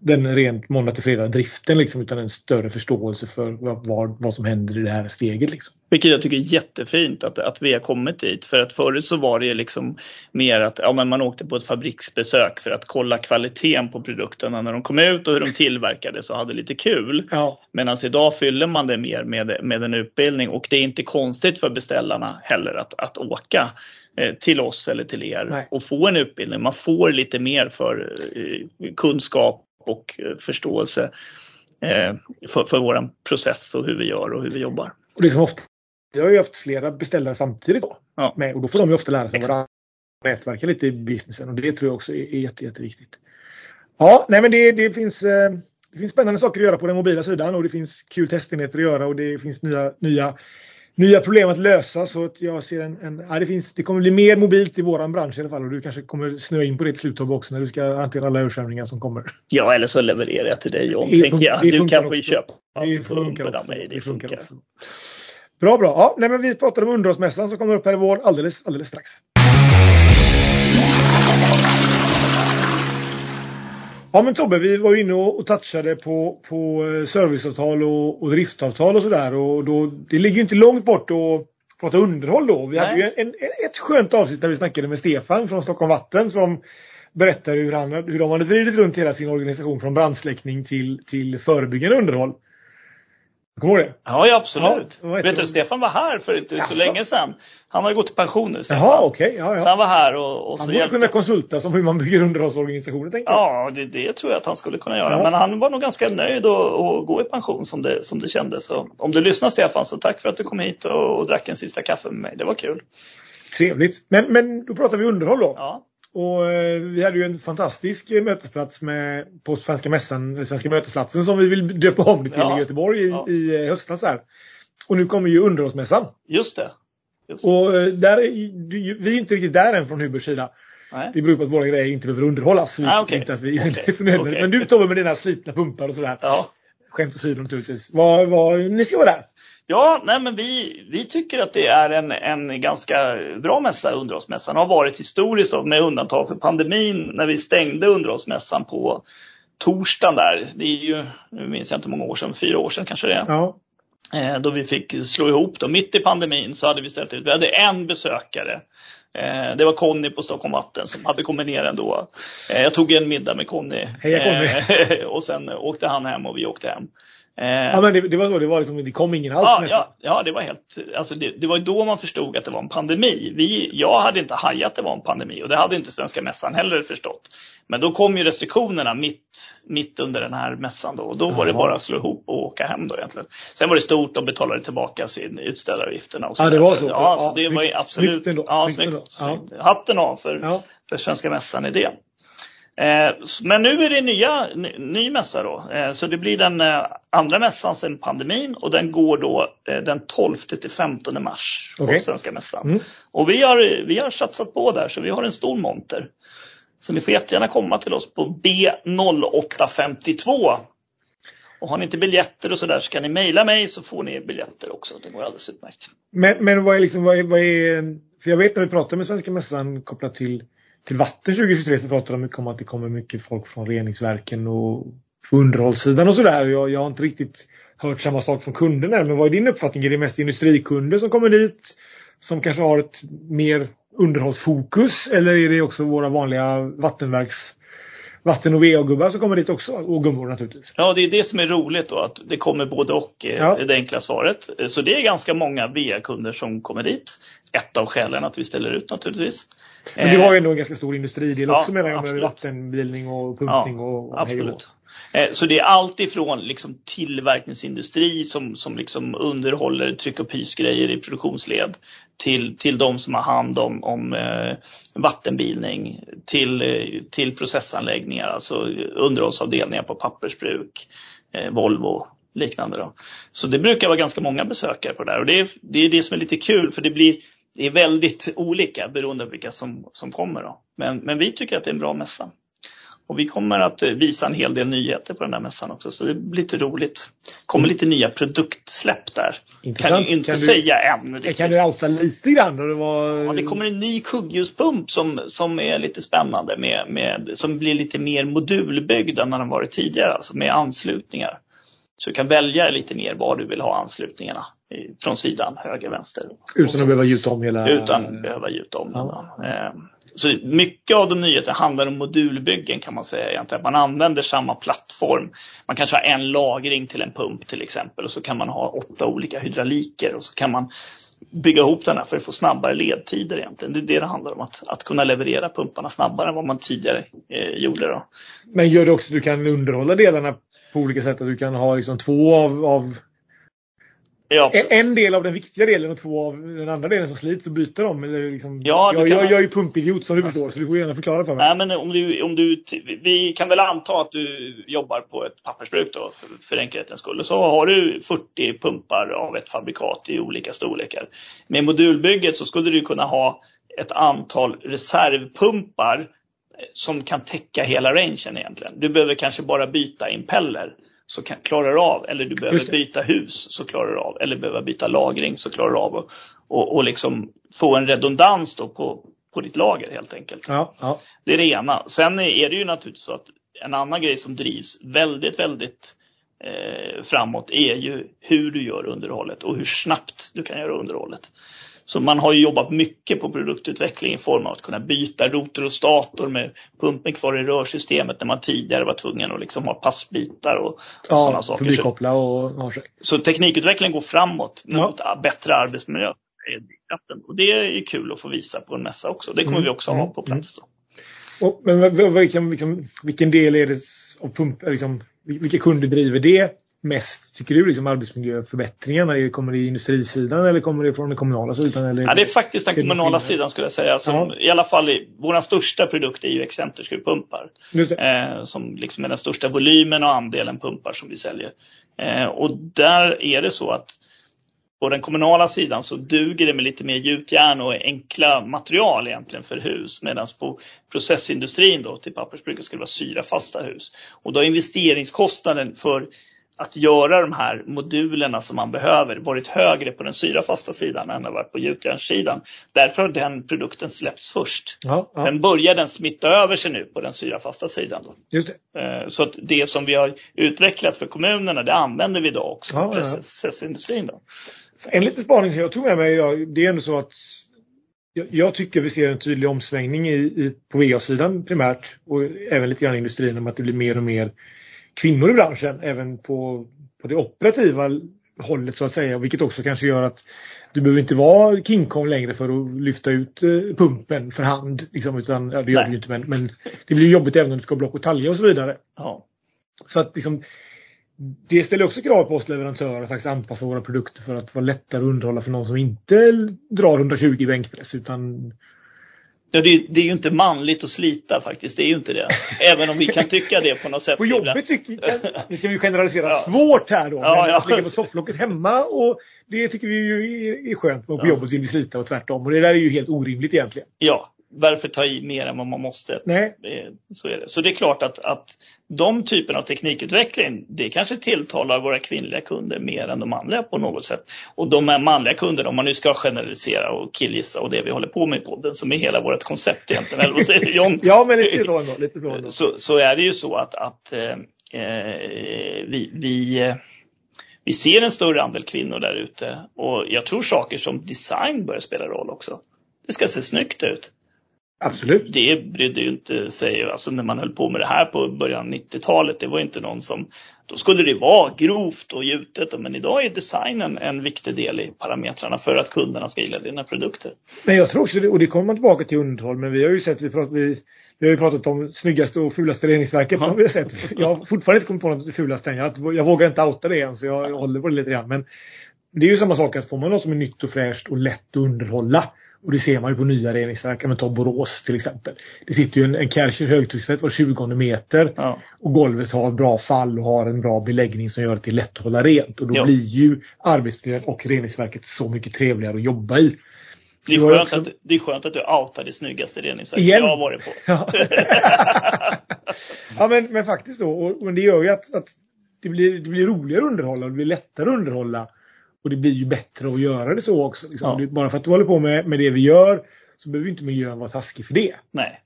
den rent måndag till fredag driften liksom, utan en större förståelse för vad, vad, vad som händer i det här steget. Liksom. Vilket jag tycker är jättefint att, att vi har kommit dit. För att förut så var det liksom mer att ja, men man åkte på ett fabriksbesök för att kolla kvaliteten på produkterna när de kom ut och hur de tillverkades och hade lite kul. Ja. Medan idag fyller man det mer med, med en utbildning och det är inte konstigt för beställarna heller att, att åka eh, till oss eller till er Nej. och få en utbildning. Man får lite mer för eh, kunskap och eh, förståelse eh, för, för våran process och hur vi gör och hur vi jobbar. Och det som ofta, jag har ju haft flera beställare samtidigt då. Ja. Med, och då får de ju ofta lära sig varandra nätverka lite i businessen och det tror jag också är, är jätte, jätteviktigt. Ja, nej men det, det finns eh, det finns spännande saker att göra på den mobila sidan och det finns kul testenheter att göra och det finns nya, nya, nya problem att lösa. Så att jag ser en, en ja, det, finns, det kommer bli mer mobilt i våran bransch i alla fall och du kanske kommer snöa in på det till slut också när du ska hantera alla översvämningar som kommer. Ja, eller så levererar jag till dig John, Det tänker jag. det Du funkar kan få köpa Det funkar också. mig. Det funkar. också. Bra, bra. Ja, nej, men vi pratade om underhållsmässan som kommer upp här i vår alldeles, alldeles strax. Ja men Tobbe, vi var inne och, touchade på, på eh, serviceavtal och, och driftavtal och sådär. Och då, det ligger ju inte långt bort att prata underhåll då. Vi hade ju Nej. en, en, ett skönt avsnitt där vi snackade med Stefan från Stockholm Vatten som berättade hur, han, hur de hade vridit runt hela sin organisation från brandsläckning till, till förebyggande underhåll. Ihåg det? Ja, ja absolut. Ja, Vet du? Stefan var här för inte så Jaså? länge sedan. Han har ju gått i pension nu, Stefan. Jaha, okej. Ja, Så ja. han var här och, och Han så borde hjälpte kunna konsulta som hur man bygger underhållsorganisationer tänker jag. Ja, det, det tror jag att han skulle kunna göra. Ja. Men han var nog ganska nöjd att gå i pension som det, som det kändes. Så om du lyssnar Stefan, så tack för att du kom hit och, och drack en sista kaffe med mig. Det var kul. Trevligt. Men, men då pratar vi underhåll då. Ja, Och eh, vi hade ju en fantastisk mötesplats med, på Svenska mässan, Svenska mötesplatsen som vi vill döpa om det till Ja. i Göteborg i, Ja. i eh, höstas där. Och nu kommer ju underhållsmässan. just det. Just det. Och eh, där vi är inte riktigt där än från Hubers sida. Nej. Det beror på att våra grejer inte behöver underhållas. Ah, okej. Inte att vi, *laughs* är så nödvändigt. Okej. Men du Tobbe med dina slitna pumpar och sådär. Ja. Skämt åsido naturligtvis. Vad, vad, ni ska vara där. Ja, nej men vi, vi tycker att det är en, en ganska bra mässa, underhållsmässan. har varit historiskt med undantag för pandemin när vi stängde underhållsmässan på torsdagen där. Det är ju, nu minns jag inte hur många år sedan, fyra år sedan kanske det är. Ja. Eh, då vi fick slå ihop då. Mitt i pandemin så hade vi ställt ut, vi hade en besökare. Eh, det var Conny på Stockholm Vatten som hade kommit ner ändå. Eh, jag tog en middag med Conny. Heja, Conny. Eh, *laughs* och sen åkte han hem och vi åkte hem. Eh, ja men det, det var så. Det var liksom, det kom ingen alls Ja, mässan. ja, ja, det var helt, alltså det, det var då man förstod att det var en pandemi. Vi, jag hade inte hajat att det var en pandemi och det hade inte Svenska Mässan heller förstått. Men då kom ju restriktionerna mitt, mitt under den här mässan då och då var det bara att slå ihop och åka hem då egentligen. Sen var det stort, de betalade tillbaka sin utställaravgifterna och Ja, det var så. Ja, Ja, så det var absolut. snyggt ändå. Ja, Snyggt snyggt. Hatten av för, för Svenska Mässan i det. Eh, Men nu är det nya, ny, mässa då. Eh, Så det blir den eh, andra mässan sedan pandemin och den går då den 12 till 15 mars på Okej. Svenska Mässan. Mm. Och vi har, vi har satsat på där så vi har en stor monter. Så ni får jättegärna komma till oss på B0852. Och har ni inte biljetter och sådär så kan ni mejla mig så får ni biljetter också. Det går alldeles utmärkt. Men, men vad är liksom, vad är, vad är, för jag vet när vi pratar med Svenska Mässan kopplat till, till vatten 2023 så pratar de mycket om att det kommer mycket folk från reningsverken och underhållssidan och sådär. Jag, jag har inte riktigt hört samma sak från kunderna än, men vad är din uppfattning? Är det mest industrikunder som kommer dit som kanske har ett mer underhållsfokus eller är det också våra vanliga vattenverks vatten och VA-gubbar som kommer dit också och gummor naturligtvis. Ja, det är det som är roligt då, att det kommer både och, eh, Ja. det enkla svaret. Eh, Så det är ganska många VA-kunder som kommer dit. Ett av skälen att vi ställer ut naturligtvis. Men du har ju ändå en ganska stor industridel ja, också menar jag med vattenbildning och pumpning och, och och absolut. Eh, så det är allt ifrån liksom tillverkningsindustri som, som liksom underhåller tryck och pysgrejer i produktionsled till, till de som har hand om, om eh, vattenbilning till, eh, till processanläggningar, alltså underhållsavdelningar på pappersbruk, Volvo liknande. Då. Så det brukar vara ganska många besökare på det där och det är, det är det som är lite kul för det blir det är väldigt *laughs* olika beroende på vilka som, som kommer. Då. Men, men vi tycker att det är en bra mässa. Och vi kommer att eh, visa en hel del nyheter på den där mässan också, så det blir lite roligt. kommer mm. lite nya produktsläpp där. Intressant. Kan inte kan säga än. Riktigt. Kan du outa lite grann? Det, var... ja, det kommer en ny kugghjulspump som, som är lite spännande, med, med, som blir lite mer modulbyggd än den varit tidigare, alltså med anslutningar. Så du kan välja lite mer var du vill ha anslutningarna från sidan, höger, vänster. Utan att behöva gjuta om hela... Utan att behöva gjuta om. Ja. Så mycket av de nyheterna handlar om modulbyggen kan man säga egentligen. Man använder samma plattform. Man kanske har en lagring till en pump till exempel och så kan man ha åtta olika hydrauliker och så kan man bygga ihop den här för att få snabbare ledtider egentligen. Det är det det handlar om, att, att kunna leverera pumparna snabbare än vad man tidigare eh, gjorde. Då. Men gör det också att du kan underhålla delarna på olika sätt? Att du kan ha liksom två av, av Ja, en del av den viktiga delen och två av den andra delen som slits och byter dem. Eller liksom, ja, jag, jag, jag är ju pumpidiot som du förstår så du får gärna förklara för mig. Nej, men om du, om du, vi kan väl anta att du jobbar på ett pappersbruk då för, för enkelhetens skull. Så har du 40 pumpar av ett fabrikat i olika storlekar. Med modulbygget så skulle du kunna ha ett antal reservpumpar som kan täcka hela rangen egentligen. Du behöver kanske bara byta impeller så kan, klarar du av, eller du behöver byta hus så klarar du av, eller behöver byta lagring så klarar du av och, och, och liksom få en redundans då på, på ditt lager helt enkelt. Ja, ja. Det är det ena. Sen är det ju naturligtvis så att en annan grej som drivs väldigt, väldigt eh, framåt är ju hur du gör underhållet och hur snabbt du kan göra underhållet. Så man har jobbat mycket på produktutveckling i form av att kunna byta rotor och stator med pumpen kvar i rörsystemet när man tidigare var tvungen att liksom ha passbitar och, och ja, sådana saker. Förbikoppla och Så teknikutveckling går framåt mot ja. bättre arbetsmiljö. Och det är kul att få visa på en mässa också. Det kommer mm. vi också ha på plats. Då. Och, men vilken, vilken, vilken del är det av pump, liksom, vilka kunder driver det? Mest, tycker du, liksom arbetsmiljöförbättringarna? Kommer det i industrisidan eller kommer det från den kommunala sidan? Eller ja, det är faktiskt den kommunala sidan skulle jag säga. Som, ja. I alla fall, vår största produkt är ju excenterskruvpumpar. Eh, som liksom är den största volymen och andelen pumpar som vi säljer. Eh, och där är det så att på den kommunala sidan så duger det med lite mer gjutjärn och enkla material egentligen för hus. Medan på processindustrin då till pappersbruket skulle det vara syrafasta hus. Och då är investeringskostnaden för att göra de här modulerna som man behöver varit högre på den syrafasta sidan än det varit på gjutjärnssidan. Därför har den produkten släppts först. Ja, ja. Sen börjar den smitta över sig nu på den syrafasta sidan. Då. Just det. Eh, så att det som vi har utvecklat för kommunerna det använder vi idag också ja, för processindustrin. Då. En liten spaning som jag tog med mig idag, det är ändå så att jag tycker vi ser en tydlig omsvängning i, i på VA-sidan primärt och även lite grann i industrin om att det blir mer och mer kvinnor i branschen även på, på det operativa hållet så att säga. Vilket också kanske gör att du behöver inte vara King Kong längre för att lyfta ut eh, pumpen för hand. Liksom, utan, ja, det gör Nej. du inte men, men det blir jobbigt även om du ska block och talja och så vidare. Ja. Så att liksom, det ställer också krav på oss leverantörer att faktiskt anpassa våra produkter för att vara lättare att underhålla för någon som inte drar 120 bänkpress utan Ja, det, det, är ju inte manligt att slita faktiskt. Det är ju inte det. Även om vi kan tycka det på något sätt. På jobbet tycker jag, *laughs* nu ska vi generalisera ja. svårt här då. Ja, men ja. att ligga på sofflocket hemma och det tycker vi ju är, är skönt. Men på ja. jobbet vill vi slita och tvärtom. Och det där är ju helt orimligt egentligen. Ja, varför ta i mer än vad man måste? Nej. så, är det. så det är klart att, att de typen av teknikutveckling, det kanske tilltalar våra kvinnliga kunder mer än de manliga på något sätt. Och de här manliga kunderna, om man nu ska generalisera och killgissa och det vi håller på med i podden, som är hela vårt koncept egentligen, eller vad säger du John? *laughs* ja, men lite så ändå. Lite så, ändå. så, så är det ju så att, att eh, vi, vi eh, vi ser en större andel kvinnor där ute och jag tror saker som design börjar spela roll också. Det ska se snyggt ut. Absolut. Det brydde ju inte sig, alltså när man höll på med det här på början av 90-talet, det var inte någon som, då skulle det vara grovt och gjutet, men idag är designen en viktig del i parametrarna för att kunderna ska gilla dina produkter. Men jag tror också det, och det kommer man tillbaka till underhåll, men vi har ju sett, vi, pratat, vi, vi har ju pratat om snyggaste och fulaste reningsverket ja. som vi har sett. Jag har fortfarande inte kommit på något fulaste än. Jag, jag vågar inte outa det än, så jag håller på det lite grann. Men det är ju samma sak att får man något som är nytt och fräscht och lätt att underhålla och det ser man ju på nya reningsverk, men ta Borås till exempel. Det sitter ju en, en Kärcher högtrycksfett var 20 meter ja. och golvet har bra fall och har en bra beläggning som gör det lätt att hålla rent. Och då ja. blir ju arbetsmiljön och reningsverket så mycket trevligare att jobba i. Det är, skönt också... att, det är skönt att du outar det snyggaste reningsverket jag har varit på. Ja. *laughs* ja, men, men faktiskt då. Och, och det gör ju att, att det, blir, det blir roligare att underhålla och det blir lättare att underhålla. Och det blir ju bättre att göra det så också. Liksom. Ja. Bara för att du håller på med, med det vi gör så behöver inte miljön vara taskig för det. Nej.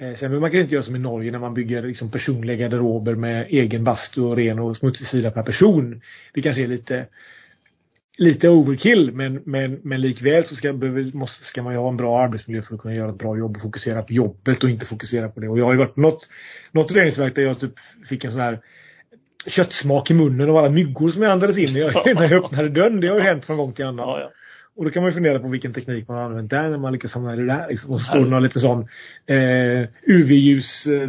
Eh, sen man kan inte göra som i Norge när man bygger liksom personliga garderober med egen bastu och ren och smutsig sida per person. Det kanske är lite lite overkill men, men, men likväl så ska, behöver, måste, ska man ju ha en bra arbetsmiljö för att kunna göra ett bra jobb och fokusera på jobbet och inte fokusera på det. Och jag har ju varit något, något reningsverk där jag typ fick en sån här köttsmak i munnen av alla myggor som jag andades in när jag, *laughs* när jag öppnade dörren. Det har ju hänt från gång till annan. Ja, ja. Och då kan man ju fundera på vilken teknik man har använt där när man lyckas samla det där. Liksom. Och så står det någon lite sån eh, UV-ljus, eh,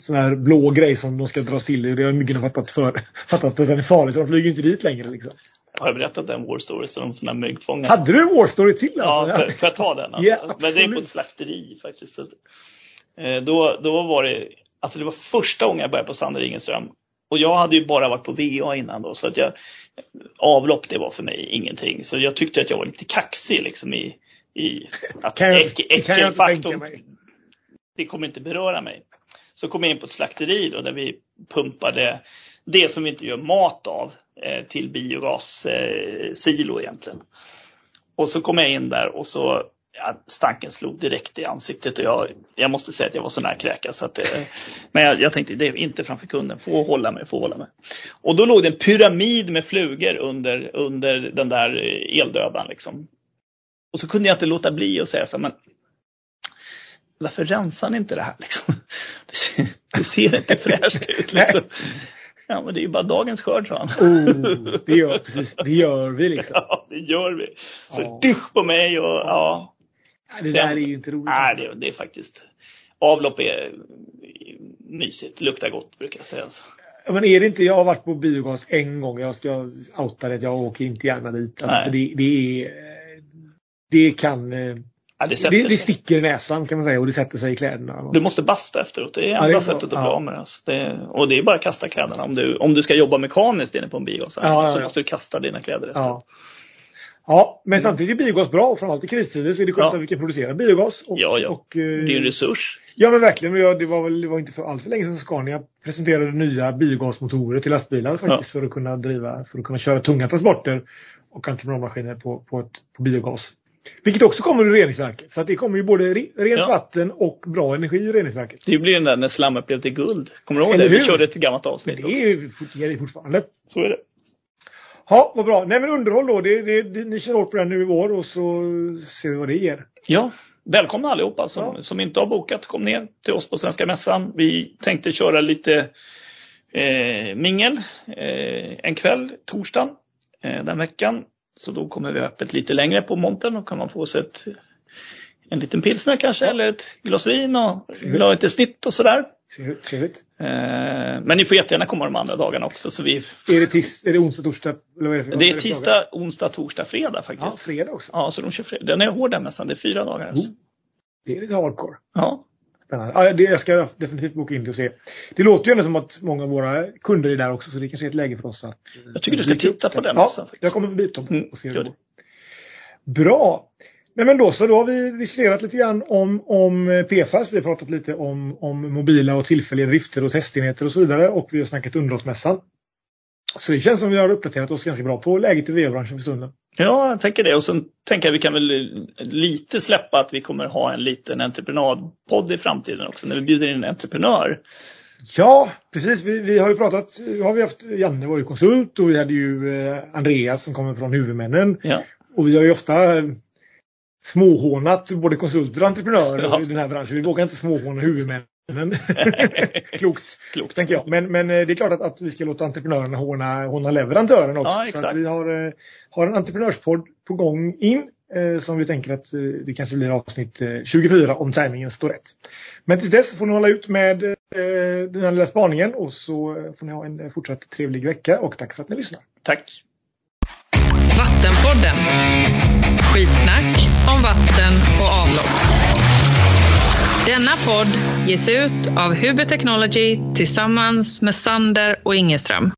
sån här blå grej som de ska dras till. Det har myggorna fattat, för, *laughs* fattat att den är farlig så de flyger inte dit längre. Liksom. Har jag berättat den War Stories om sådana myggfångare? Hade du en War Story till Ja, alltså? får, får jag ta den? Alltså? Ja, Men det är på ett slakteri faktiskt. Så, eh, då, då var det, alltså det var första gången jag började på Sander Ingenström. Och jag hade ju bara varit på VA innan då så att jag, avlopp det var för mig ingenting. Så jag tyckte att jag var lite kaxig liksom i, i att Kan jag- äck, äckelfaktorn, det kommer inte beröra mig. Så kom jag in på ett slakteri då där vi pumpade det som vi inte gör mat av eh, till biogassilo eh, egentligen. Och så kom jag in där och så stanken slog direkt i ansiktet och jag, jag måste säga att jag var så nära kräkas. Så att, eh, men jag, jag tänkte det är inte framför kunden, få hålla mig, få hålla mig. Och då låg det en pyramid med flugor under, under den där eh, eldödaren liksom. Och så kunde jag inte låta bli att säga så här, men varför rensar ni inte det här liksom? *laughs* Det ser, det ser inte fräscht ut liksom. Ja men det är ju bara dagens skörd sa han. Oh, det gör, precis, det gör vi liksom. *laughs* Ja, det gör vi. Så Ja. dusch på mig och ja. Det där är ju inte roligt. Nej, det, det är faktiskt. Avlopp är mysigt, luktar gott brukar jag säga. Så. Ja, Men är det inte, jag har varit på biogas en gång. Jag ska outa det att jag åker inte gärna dit. Alltså, det, det är det kan eh, Ja, det det, det sticker i näsan kan man säga och det sätter sig i kläderna. Du måste basta efteråt. Det är Ja, enda så. sättet att bli Ja. av med det. Alltså. det. Och det är bara att kasta kläderna. Om du, om du ska jobba mekaniskt inne på en biogas Ja, ja, så ja. måste du kasta dina kläder efteråt. Ja. Ja, men samtidigt är biogas bra. Framförallt i kristider så är det skönt Ja. att vi kan producera biogas. Och, Ja, ja. Och, eh, Det är en resurs. Ja men verkligen. Det, var väl, det var inte för allt för länge sedan Scania presenterade nya biogasmotorer till lastbilar faktiskt för att kunna driva, för att kunna köra tunga transporter och entreprenadmaskiner på, på, ett, på biogas. Vilket också kommer ur reningsverket. Så att det kommer ju både re, rent Ja. vatten och bra energi ur reningsverket. Det blir den där när slammet blev till guld. Kommer du ihåg Eller det? Vi hur? körde ett gammalt Men avsnitt det är ju fort- det är fortfarande. Så är det. Ja, vad bra. Nej men underhåll då. Det, det, det, ni kör hårt på den nu i vår och så ser vi vad det ger. Ja, välkomna allihopa som, Ja. som inte har bokat. Kom ner till oss på Svenska Mässan. Vi tänkte köra lite eh, mingel eh, en kväll, torsdagen eh, den veckan. Så då kommer vi öppet lite längre på montern och kan man få sig ett, en liten pilsner kanske eller ett glas vin och vill ha lite snitt och sådär. Trevligt, Trevligt. Eh, men ni får jättegärna komma de andra dagarna också. Så vi, Är det, tis, är det onsdag, torsdag? Eller vad är det, för, det är tisdag, onsdag, torsdag, fredag faktiskt. Ja, fredag också. Ja, så de kör fredag. Den är hård den mässan. Det är fyra dagar. Alltså. Oh. Det är lite hardcore. Ja. Spännande. Ja, det, jag ska definitivt boka in det och se. Det låter ju ändå som att många av våra kunder är där också så det kanske är ett läge för oss att... eh, Jag tycker du ska dyka upp titta på där. den Ja, mässan jag kommer förbi Mm, och ser hur gör det går. Bra! Nej men då så, då har vi diskuterat lite grann om, om eh, PFAS. Vi har pratat lite om, om mobila och tillfälliga drifter och testenheter och så vidare. Och vi har snackat underhållsmässan. Så det känns som vi har uppdaterat oss ganska bra på läget i VA-branschen för stunden. Ja, jag tänker det. Och sen tänker jag vi kan väl lite släppa att vi kommer ha en liten entreprenadpodd i framtiden också när vi bjuder in en entreprenör. Ja, precis. Vi, vi har ju pratat, har vi haft, Janne var ju konsult och vi hade ju eh, Andreas som kommer från huvudmännen. Ja, Och vi har ju ofta småhånat både konsulter och entreprenörer Ja. i den här branschen. Vi vågar inte småhåna huvudmännen. *laughs* Klokt, klokt. tänker jag. Men, men eh, det är klart att, att vi ska låta entreprenörerna håna, håna leverantören också. Ja, så exakt. att vi har, eh, har en entreprenörspodd på gång in eh, som vi tänker att det kanske blir avsnitt eh, 24 om timingen står rätt. Men tills dess får ni hålla ut med den här lilla spaningen och så får ni ha en fortsatt trevlig vecka och tack för att ni lyssnar. Tack. Vattenpodden. Skitsnack om vatten och avlopp. Denna podd ges ut av Huber Technology tillsammans med Sander och Ingeström.